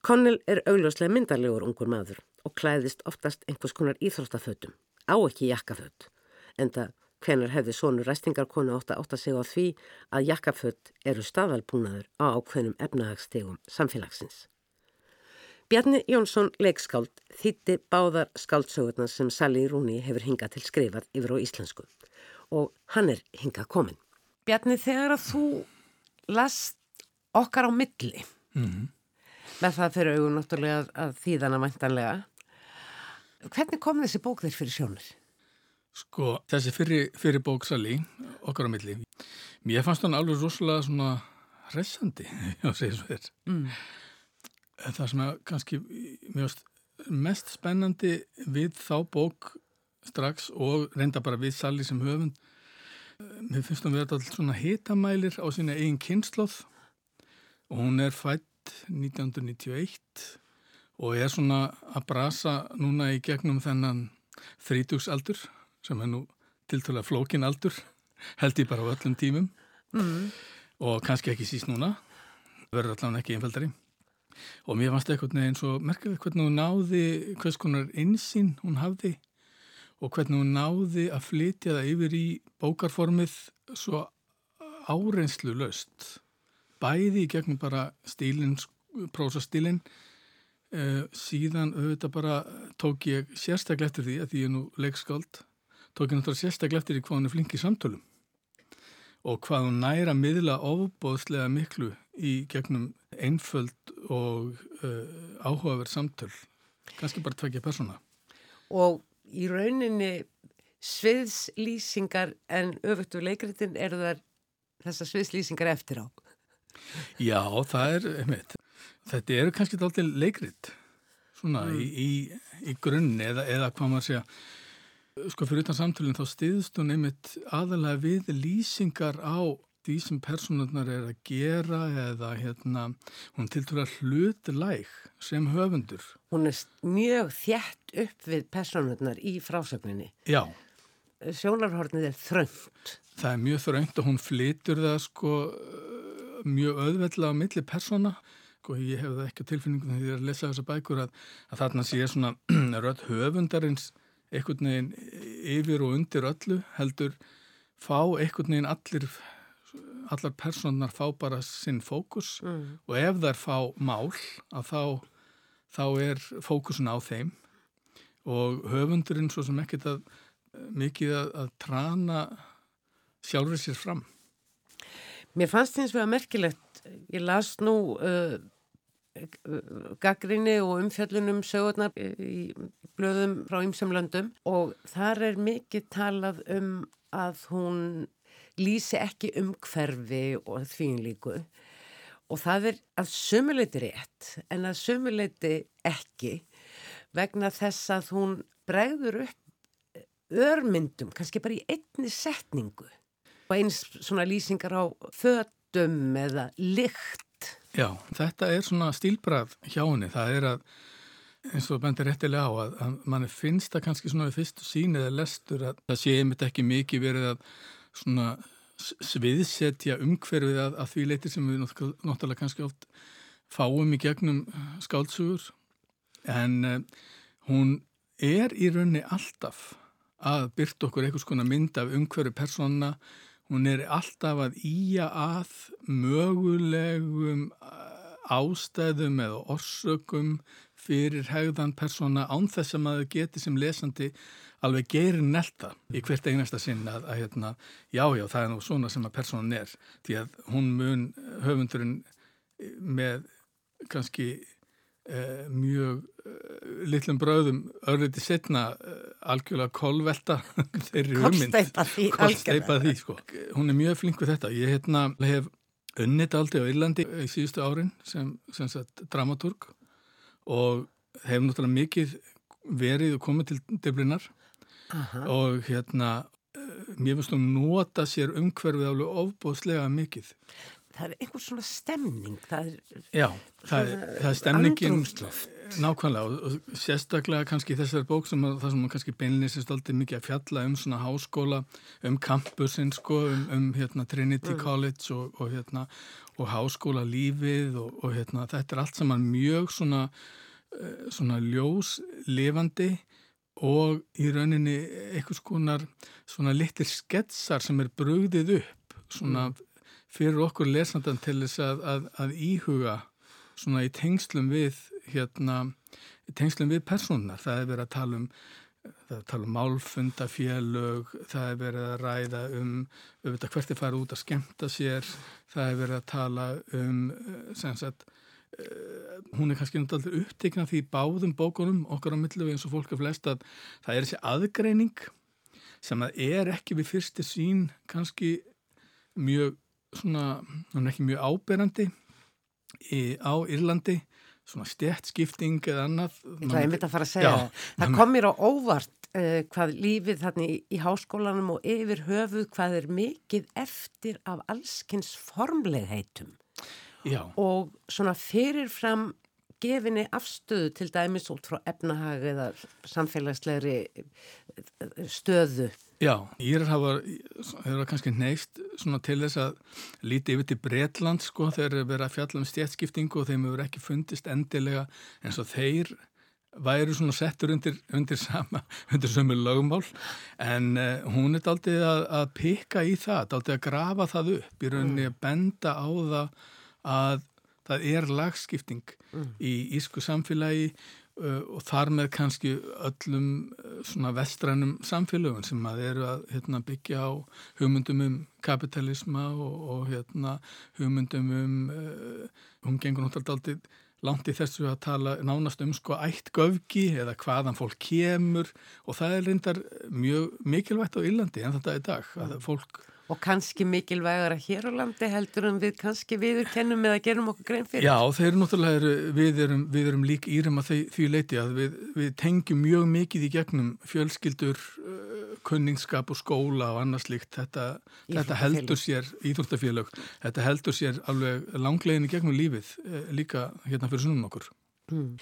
Connell er augljóslega myndarlegur ungur maður og klæðist oftast einhvers konar íþróttafötum, á ekki jakkaföt, en það hvenar hefði svonur ræstingarkonu átt að átta sig á því að jakkaföt eru staðalbúnaður á ákveðnum efnahagstegum samfélagsins. Bjarni Jónsson leikskáld þýtti báðar skáldsögurnar sem Sally Rooney hefur hingað til skrifað yfir á íslensku og hann er hingað komin. Bjarni, þegar að þú last okkar á milli mm -hmm. með það fyrir augun náttúrulega að þýðana vantanlega, hvernig kom þessi bók þér fyrir sjónir? Sko, þessi fyrir, fyrir bók Sally, okkar á milli, mér fannst hann alveg rosalega svona hressandi, <laughs> já, segir svo þér. Mm. Það sem er kannski mest spennandi við þá bók strax og reynda bara við Sally sem höfund mér finnst hún verið alltaf svona hitamælir á sína eigin kynnslóð og hún er fætt 1991 og er svona að brasa núna í gegnum þennan þrítugsaldur sem er nú tiltalega flókin aldur <laughs> held ég bara á öllum tímum. Mm. og kannski ekki síst núna verður allavega ekki einfaldari. Og mér fannst eitthvað eins og merkjaði hvernig hún náði hvers konar einsinn hún hafði og hvernig hún náði að flytja það yfir í bókarformið svo árenslu löst bæði í gegnum bara stílinn, prósastílinn uh, síðan auðvitað bara tók ég sérstaklega eftir því að því ég er nú leikskáld tók ég náttúrulega sérstaklega eftir því hvað hún er flink í samtölum og hvað hún næra miðla ofbóðslega miklu í gegnum einföld og uh, áhugaverð samtöl kannski bara tvekja persóna og í rauninni sviðslýsingar en öfugt og leikritin eru þar þessar sviðslýsingar eftir á Já, það er einmitt. þetta eru kannski alltaf leikrit svona mm. í, í, í grunni eða, eða hvað maður segja sko fyrir utan samtölinn þá stiðst hún einmitt aðalega við lýsingar á því sem personurnar er að gera eða hérna, hún tiltur að hlutlæg sem höfundur. Hún er mjög þjætt upp við personurnar í frásögninni. Já. Sjónarhornið er þröngt. Það er mjög þröngt og hún flytur það sko mjög öðveld á milli persona og sko, ég hef það ekki á tilfinningum þegar ég er að lesa þessa bækur að, að þarna sé svona <clears throat> rödd höfundarins einhvern veginn yfir og undir öllu heldur fá einhvern veginn allir allar personar fá bara sinn fókus mm. og ef þær fá mál að þá, þá er fókusun á þeim og höfundurinn svo sem ekkert að mikið að, að trana sjálfur sér fram. Mér fannst eins og að merkilegt, ég las nú uh, gaggrinni og umfjöllunum sögurnar í blöðum frá ymsamlöndum og þar er mikið talað um að hún lýsi ekki um hverfi og þvínlíku og það er að sömuleiti rétt en að sömuleiti ekki vegna þess að hún bregður upp örmyndum, kannski bara í einni setningu og eins svona lýsingar á födum eða lykt. Já, þetta er svona stílbrað hjá henni, það er að eins og bendir réttilega á að, að mann finnst það kannski svona við fyrstu sín eða lestur að það sé einmitt ekki mikið verið að svona sviðsetja umhverfið að, að því leytir sem við náttúrulega kannski oft fáum í gegnum uh, skáltsugur en uh, hún er í raunni alltaf að byrta okkur einhvers konar mynd af umhverfi persóna, hún er alltaf að íja að mögulegum uh, ástæðum eða orsökum fyrir hegðan persóna án þess að maður geti sem lesandi alveg geirir nelta í hvert einasta sinn að, að hérna, já, já, það er nú svona sem að personan er, því að hún mun höfundurinn með kannski eh, mjög eh, litlum bröðum örliti setna eh, algjörlega kolvelta <laughs> þeirri hugmynd. Kolsteipa því, sko. Hún er mjög flink við þetta. Ég hérna, hef unnit aldrei á Írlandi í síðustu árin sem, sem sagt, dramaturg og hef náttúrulega mikið verið og komið til Dublinar Aha. og hérna eh, mér finnst hún nota sér umhverfið alveg ofbóðslega mikið. Það er einhver svona stemning, það er Já, það, er- það er stemningin nákvæmlega og, sérstaklega kannski í þessari bók sem að, það sem kannski beinlega sérst aldrei mikið að fjalla um svona háskóla, um campusinn sko, um, um hérna Trinity College og, og hérna og háskóla lífið og, og hérna þetta er allt saman mjög svona eh, svona ljós lifandi og í rauninni einhvers konar svona litir sketsar sem er brugðið upp svona fyrir okkur lesandan til þess að, að, að íhuga svona í tengslum við hérna, í tengslum við personar. Það er verið að tala um það er að tala um málfundafélög, það er verið að ræða um auðvitað hvert er farið út að skemta sér, það er verið að tala um sem sagt eh, hún er kannski náttúrulega upptekna því báðum bókunum okkar á millu eins og fólk er flest að það er þessi aðgreining sem að er ekki við fyrsti sín kannski mjög svona, hún er ekki mjög áberandi í, á Írlandi svona stjættskipting eða annað Það er einmitt að fara að segja Já, það. Kom mér á óvart uh, hvað lífið þannig í, í háskólanum og yfir höfuð hvað er mikið eftir af allskins formlegheitum Já, og svona fyrirfram gefinni afstöðu til dæmis út frá efnahag eða samfélagslegri eh, stöðu. Já, Írar hafa, hafa kannski svona til þess að líti yfir til Bretland sko þeir vera að fjalla um stjættskiptingu og þeim hefur ekki fundist endilega eins og þeir væru svona settur undir, undir sama, <laughs> undir sömu lögumál en uh, hún er daldið að, að pikka í það, daldið að grafa það upp í rauninni að benda á það að það er lagskipting í ísku samfélagi og þar með kannski öllum uh, svona vestrænum samfélögum sem að eru að hérna, byggja á hugmyndum um kapitalisma og, og hérna, hugmyndum um, uh, hún gengur náttúrulega aldrei langt í þessu að tala nánast um sko ætt göfgi eða hvaðan fólk kemur. Og það er reyndar mjög mikilvægt á Írlandi en þetta er dag að fólk Og kannski mikilvægara hér á landi heldur en við kannski viður kennum eða gerum okkur grein fyrir. Já, þeir eru náttúrulega, við, erum, við erum lík írum að því, leiti að við, við tengjum mjög mikið í gegnum fjölskyldur, uh, kunningskap og skóla og annars líkt. Þetta, þetta heldur sér, íþróttafélög, þetta heldur sér alveg langlegin í gegnum lífið uh, líka hérna fyrir sunnum okkur. Mm.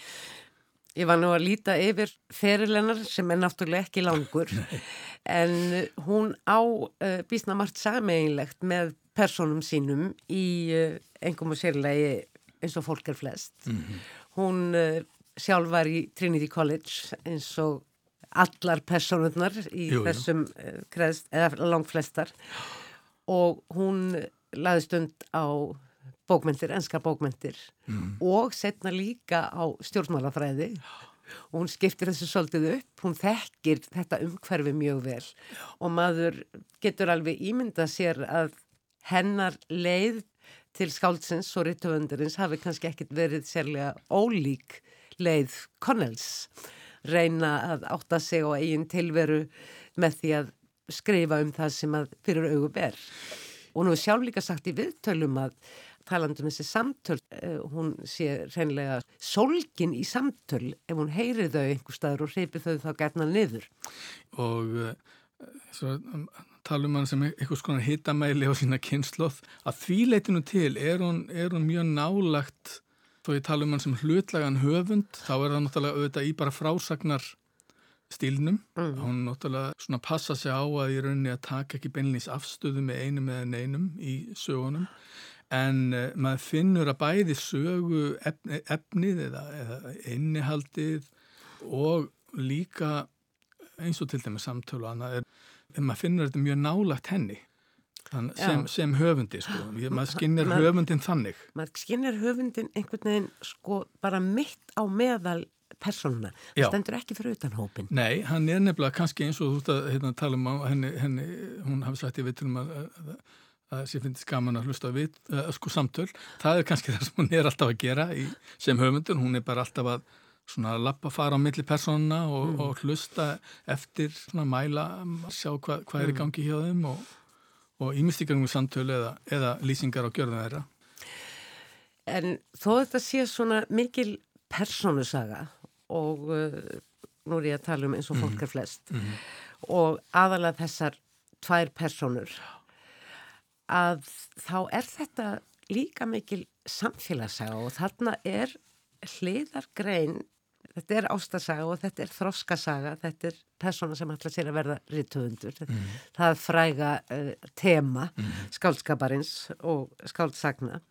Ég var nú að líta yfir ferilennar sem er náttúrulega ekki langur <laughs> en hún á uh, býstna margt sameinlegt með personum sínum í uh, engum og sérlegi eins og fólk er flest. Mm -hmm. Hún uh, sjálf var í Trinity College eins og allar personurnar í Jú, þessum uh, kreðst, eða langflestar og hún laði stund á bókmyndir, enska bókmyndir Mm. og setna líka á stjórnmálafræði. Og hún skiptir þessu svolítið upp, hún þekkir þetta umhverfi mjög vel. Og maður getur alveg ímynda sér að hennar leið til skáldsins og rittöfundarins hafi kannski ekkit verið sérlega ólík leið Connells. Reyna að átta sig á eigin tilveru með því að skrifa um það sem að fyrir augu ber. Og nú sjálf líka sagt í viðtölum að talandum þessi samtöl, uh, hún sé reynlega solgin í samtöl ef hún heyri þau einhver staður og hreipi þau þá gætna niður. Og uh, svo, um, tala um hann sem einhvers konar hitamæli á sína kynnslóð, að því leitinu til er hún, er hún mjög nálagt, þó ég tala um hann sem hlutlagan höfund, þá er það náttúrulega auðvitað í bara frásagnar stílnum. Mm. Hún náttúrulega svona passa sig á að í rauninni að taka ekki beinlýns afstöðu með einum eða neinum í sögunum en uh, maður finnur að bæði sögu efni, efnið eða, eða innihaldið og líka eins og til dæmis samtölu og annað er, maður finnur þetta mjög nálagt henni Þann, sem, sem höfundi sko, <gasps> Ég, maður skinnir Ma- höfundin þannig Maður skinnir höfundin einhvern veginn sko bara mitt á meðal persónuna. Það stendur ekki fyrir utan hópin. Nei, hann er nefnilega kannski eins og þú ert að hérna, tala um henni, henni hún hafi sagt í vittunum að, að, að, að sér finnst gaman að hlusta á vit, uh, sko samtöl, það er kannski <laughs> það sem hún er alltaf að gera í, sem höfundur, hún er bara alltaf að svona lappa fara á milli persónuna og, Mm. og hlusta eftir svona mæla, sjá hva, hvað er í Mm. gangi hjá þeim og, og ímyndstikarnum samtöl eða, eða lýsingar á gjörðum þeirra. En þó þetta sé svona mikil persónusaga og uh, nú er ég að tala um eins og fólk er flest og aðalega þessar tvær personur að þá er þetta líka mikil samfélagsaga og þarna er hliðargrein þetta er ástasaga og þetta er þroskasaga, þetta er persóna sem ætla sér að verða rítuðundur. Mm. Það fræga uh, tema mm. skálskaparins og skáldsagna.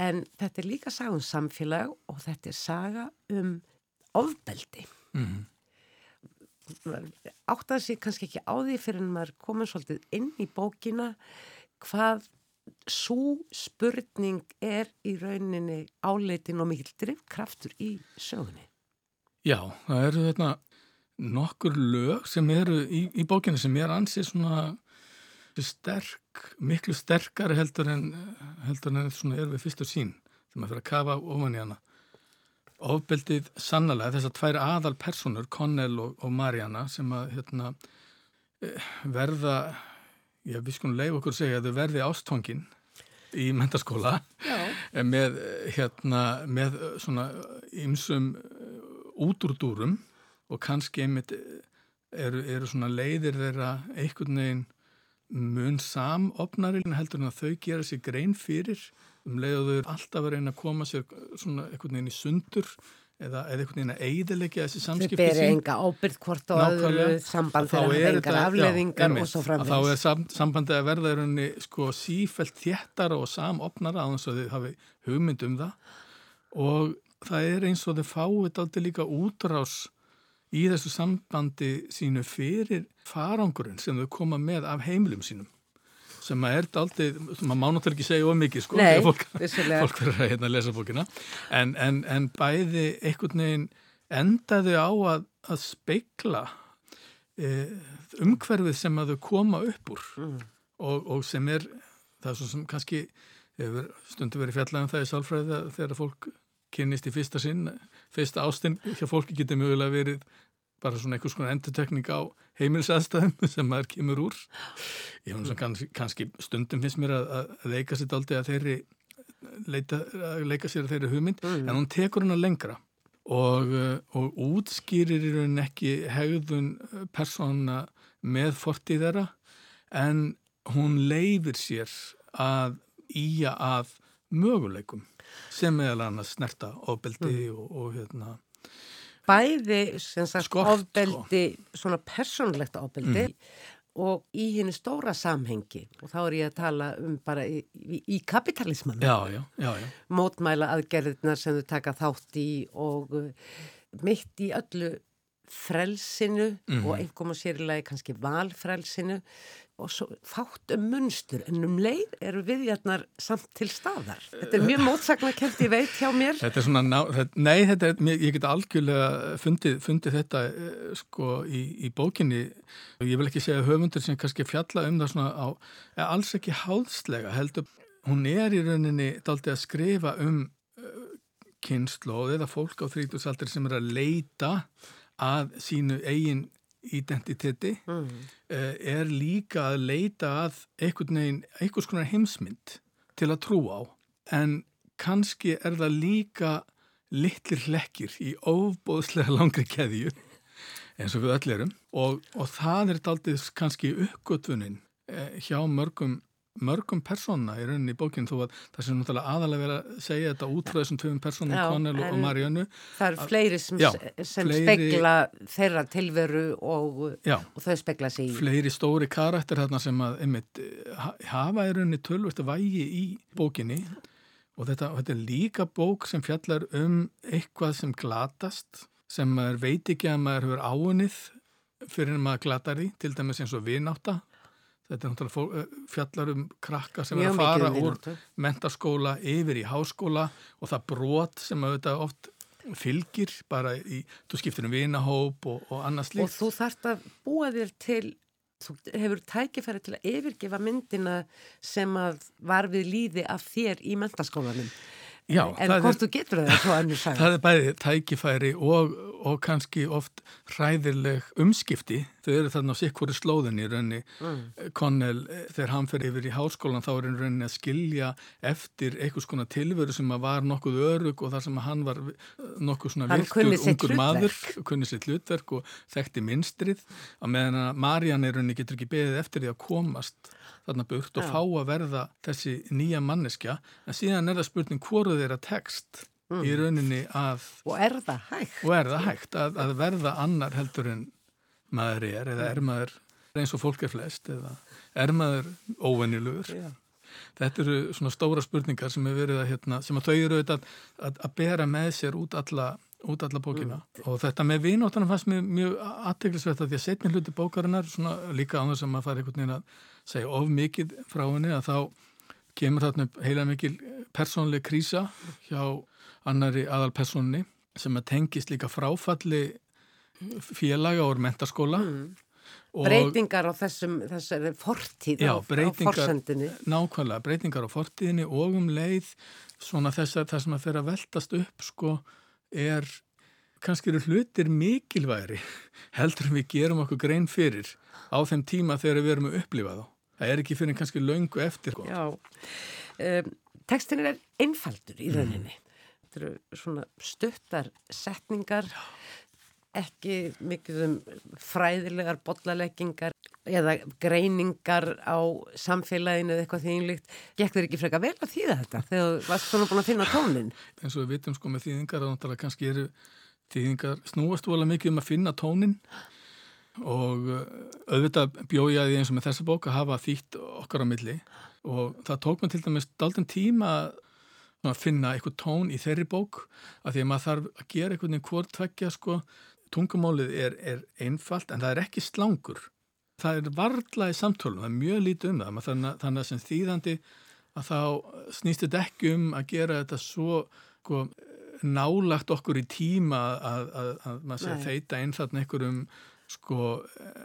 En þetta er líka saga um samfélag og þetta er saga um ofbeldi. Mm. Áttaði sér kannski ekki á því fyrir en maður komið svolítið inn í bókina hvað svo spurning er í rauninni áleitin og mikil drivkraftur í sögunni. Já, það eru þetta nokkur lög sem eru í, í bókinu sem er ansið svona sterk, miklu sterkari heldur en, heldur en svona er við fyrstur sín þegar maður fyrir að kafa ofan í hana. Ofbeldið sannlega þessar tvær aðal personur, Connell og, og Mariana sem að hérna, eh, verða, já við skulum leif okkur segja að þau verði ástfangin í mentaskóla með, hérna, með svona ymsum útúrdúrum og kannski einmitt eru, eru svona leiðir þeirra einhvern veginn mun samopnari heldur en að þau gera sér grein fyrir. Um leið og þau alltaf að reyna að koma sér svona einhvern veginn í sundur eða, eða einhvern veginn að eidilegja þessi samskipti. Þau beri enga ábyrð hvort og öðru samband þeirra hafa engar afleðingar og svo framvegs. Þá er sam, sambandið að verða í rauninni sko sífælt þéttara og samopnara á þess að þau hafi hugmynd um það og það er eins og þau fáið aldrei líka útrás í þessu sambandi sínu fyrir farangurinn sem þau koma með af heimilum sínum sem að er aldrei, maður má náttúrulega ekki segja of mikið sko, Nei, fólk, fólk verður að hérna, lesa bókina. En, en, en bæði einhvern veginn endaðu á að, að speikla e, umhverfið sem að þau koma upp úr. Mm. og, og sem er það er svo sem kannski stundu verið fjallega um það í sálfræði þegar fólk kynnist í fyrsta sinn, fyrsta ástinn hjá fólki getur mögulega verið bara svona einhvers konar endutekning á heimilsæðstæðum <laughs> sem maður kemur úr ég finnst svona kannski, kannski stundum finnst mér að, að leika sér aldrei að þeirri leita, að leika sér að þeirri hugmynd mm. en hún tekur hana lengra og, og útskýrir í raunin ekki hegðun persóna með fortið þeirra en hún leifir sér að íja að möguleikum sem meðal annars snerta ofbeldi mm. og, og hérna Bæði, sagt, Skort, ofbeldi, sko. svona persónlegt ofbeldi mm. og í henni stóra samhengi og þá er ég að tala um bara í, í, í kapitalisman já, já, já, mótmæla aðgerðnar sem þau taka þátt í og uh, mitt í öllu frelsinu mm. og einhverjum að sérilega kannski valfrelsinu og svo fátt um munstur en um leið eru viðjarnar samt til staðar. Þetta er mjög mótsakna kent ég veit hjá mér. Þetta er svona, ná, þetta, nei, þetta er, ég get algjörlega fundið, fundið þetta eh, sko í, í bókinni ég vil ekki segja höfundur sem kannski fjalla um það svona á, er alls ekki háðslega heldur. Hún er í rauninni daldi að skrifa um uh, kynnslóð eða fólk á þrítusaldir sem er að leita að sínu eigin identiteti mm. er líka að leita að einhvers konar heimsmynd til að trú á en kannski er það líka litlir hlekkir í óbóðslega langri keðju eins og við öll erum og, og það er aldrei kannski uppgötvunin eh, hjá mörgum mörgum persóna í rauninni í bókinn þó að það sem náttúrulega aðalega verið að segja þetta út frá þessum tvöfum persónum, Connell og Mariannu Það eru fleiri sem, já, sem fleiri, spekla þeirra tilveru og, og þau spekla sig í. Fleiri stóri karakter þarna sem að einmitt, hafa í rauninni tölvist að vægi í bókinni. Og þetta, þetta er líka bók sem fjallar um eitthvað sem glatast sem maður veit ekki að maður hefur áunnið fyrir en maður glatar því, til dæmis eins og vináta Þetta er náttúrulega eh, fjallar um krakka sem er að fara úr mentaskóla yfir í háskóla og það brot sem auðvitað oft fylgir bara í, þú skiptir um vinahóp og, og annars líkt. Og þú þarfst að búa þér til, þú hefur tækifæri til að yfirgefa myndina sem að var við líði af þér í mentaskólanum. Já, en er- hvort þú getur það svo annars sagði. <laughs> Það er bæði tækifæri og, og kannski oft hræðileg umskipti. Þau eru þarna á sikkvori slóðinni í raunni. Mm. Connell, eh, þegar hann fer yfir í háskólan þá er hann rauninni að skilja eftir einhvers konar tilveru sem að var nokkuð örug og þar sem að hann var eh, nokkuð svona Hann virtur ungur maður, hlutverk. kunni sitt hlutverk og þekkti minstrið. Á meðan að Marianne er rauninni getur ekki beðið eftir því að komast þarna burt og Já. fá að verða þessi nýja manneskja en síðan er það spurning hvort þeirra tekst Mm. í rauninni að Og er það hægt? er það hægt að, að verða annar heldur en maður er eða er maður eins og fólk er flest eða er maður óvenjulegur Já. þetta eru svona stóra spurningar sem, er að, hérna, sem að þau eru að, að, að bera með sér út alla, út alla bókina og þetta með vinóttanum fannst mér mjög aðteglisvert að því að setni hluti bókarinnar svona líka á þess að maður fari einhvern veginn að segja of mikið frá henni að þá kemur þarna upp heila mikil persónleg krísa hjá annari aðalpersonni sem að tengist líka fráfalli félaga úr mentaskóla og Breytingar á þessum, þessari fortíð Já, á, á forsendinni. nákvæmlega, breytingar á fortíðinni og um leið svona þess að það sem að að veltast upp sko er kannski eru hlutir mikilværi <laughs> heldur en við gerum okkur grein fyrir á þeim tíma þegar við erum að upplifa þá. Það er ekki fyrir kannski löngu eftir. Sko. Já, um, tekstin er einfaldur í rauninni. Þetta eru svona stuttar setningar, ekki mikið um fræðilegar bollaleggingar eða greiningar á samfélaginu eða eitthvað þínlíkt. Gekk þér ekki freka vel að þýða þetta þegar þú varst svona búin að finna tónin? eins og við vitum sko með þýðingar að kannski eru þýðingar snúast vola mikið um að finna tónin og uh, auðvitað bjóði ég að því eins og með þessa bók að hafa þýtt okkar á milli. Og það tók mér til dæmis daldin tíma að finna eitthvað tón í þeirri bók að því að maður þarf að gera veginn hvort tveggja sko. Tungumálið er, er einfalt en það er ekki slangur. Það er varla í samtölum, það er mjög lítið um það. Þannig, að- þannig að sem þýðandi að þá snýst þetta ekki um að gera þetta svo sko, nálagt okkur í tíma að, að, að maður sé að þeita inn þarna einhverjum sko,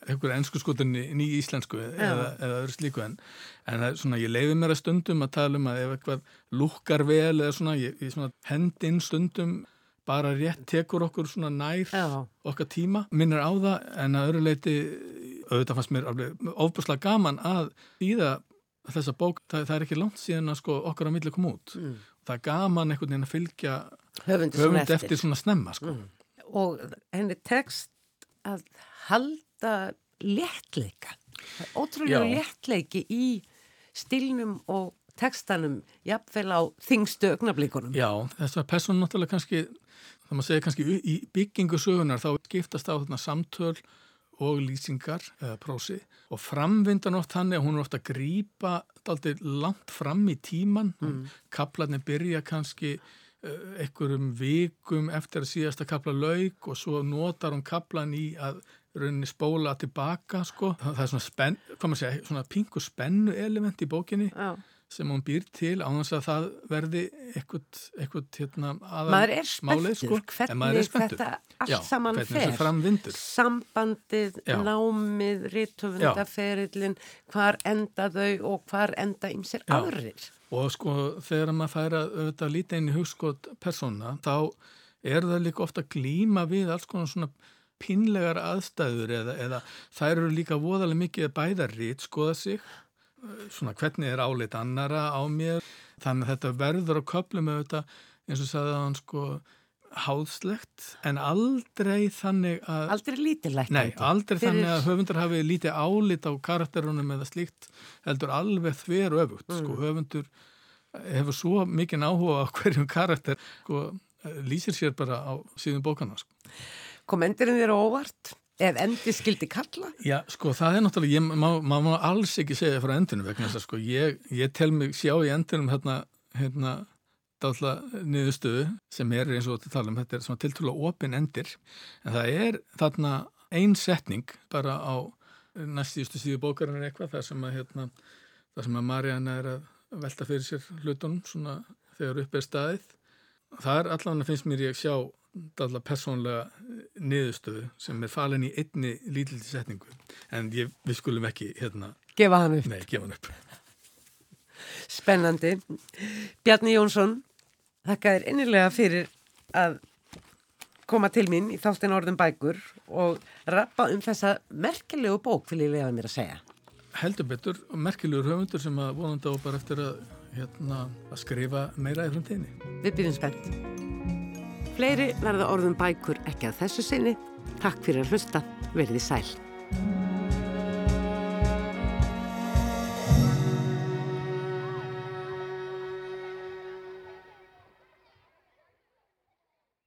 einhverju ennsku skotunni ný íslensku eða, eða öðru slíku en, en það svona, ég leiði mér að stundum að tala um að ef eitthvað lukkar vel eða svona, ég, ég svona hendinn stundum bara rétt tekur okkur svona nær Já. okkar tíma, minnir á það en að öðru leiti, auðvitað fannst mér alveg ofbúslega gaman að þýða þessa bók, það, það er ekki langt síðan að sko okkar á milli kom út Mm. það er gaman einhvern veginn að fylgja höfund eftir. eftir svona snemma sko. Mm. Og henni tekst að halda léttleika. Er ótrúlega Já. léttleiki í stilnum og tekstanum jafnvel á þingstu augnablíkunum. Já, þess að person náttúrulega kannski, það maður segja kannski í byggingu sögunar þá skiptast á þarna samtöl og lýsingar eða prósi og framvindan oft þannig að hún er ofta að grípa daldið langt fram í tíman mm. kaplarnir byrja kannski uh, einhverjum vikum eftir að síðasta kapla lauk og svo notar hún kaplan í að rauninni spóla tilbaka sko. það er svona spenn, hvað maður segja, svona pingu spennu element í bókinni Já. sem hún býr til á þess að það verði eitthvað hérna aðal Maður er málið, spenntur sko. En maður hvernig er spenntur. þetta allt saman fer. Sambandið, Já. námið, rítufundaferillin, hvar enda þau og hvar enda ymsir aðrir. og sko þegar maður fær að auðvitað líta inn í hugskot persóna þá er það líka ofta glíma við alls konar svona pinlegar aðstæður eða, eða þær eru líka voðalega mikið að bæða rít skoða sig eh, svona hvernig er álit annara á mér þannig að þetta verður á köplum auðvitað eins og sagði hann sko háðslegt en aldrei þannig að Aldrei lítilægt. Nei, aldrei þannig að höfundur hafi lítið álit á karakterunum eða slíkt heldur alveg þver öfugt. Sko, höfundur hefur svo mikið áhuga á hverjum karakter sko, lýsir sér bara á síðan bókana. Sko. Kom endurinn þér óvart? Ef endi skildi kalla? Já, sko, það er náttúrulega, ég má, má, má alls ekki segja frá endinu vegna þess að sko, ég, ég tel mig sjá í endinum hérna, hérna, dálta niðurstöðu sem er eins og þetta tala um, þetta er svona tiltrúlega opin endir, en það er þarna ein setning bara á næstíðustu síðu bókarinn eitthvað, þar sem að, hérna, þar sem að Marianne er að velta fyrir sér hlutunum svona þegar upp er staðið. Það er allavega finnst mér ég sjá dalla persónlega niðurstöðu sem er falin í einni lítildi setningu en ég, við skulum ekki hérna, Gefa hann upp. nei, gefa hann upp Spennandi. Bjarni Jónsson, Þakka þér innilega fyrir að koma til mín í þáttin orðum bækur og rappa um þessa merkilegu bók, vil ég lega mér að segja. Heldur betur merkilegur höfundur sem að vonandi á bara eftir að, hérna, að skrifa meira í framtíðinni. Við byrjum spennt. Fleiri verða orðum bækur ekki að þessu sinni. Takk fyrir að hlusta. Verði sæl.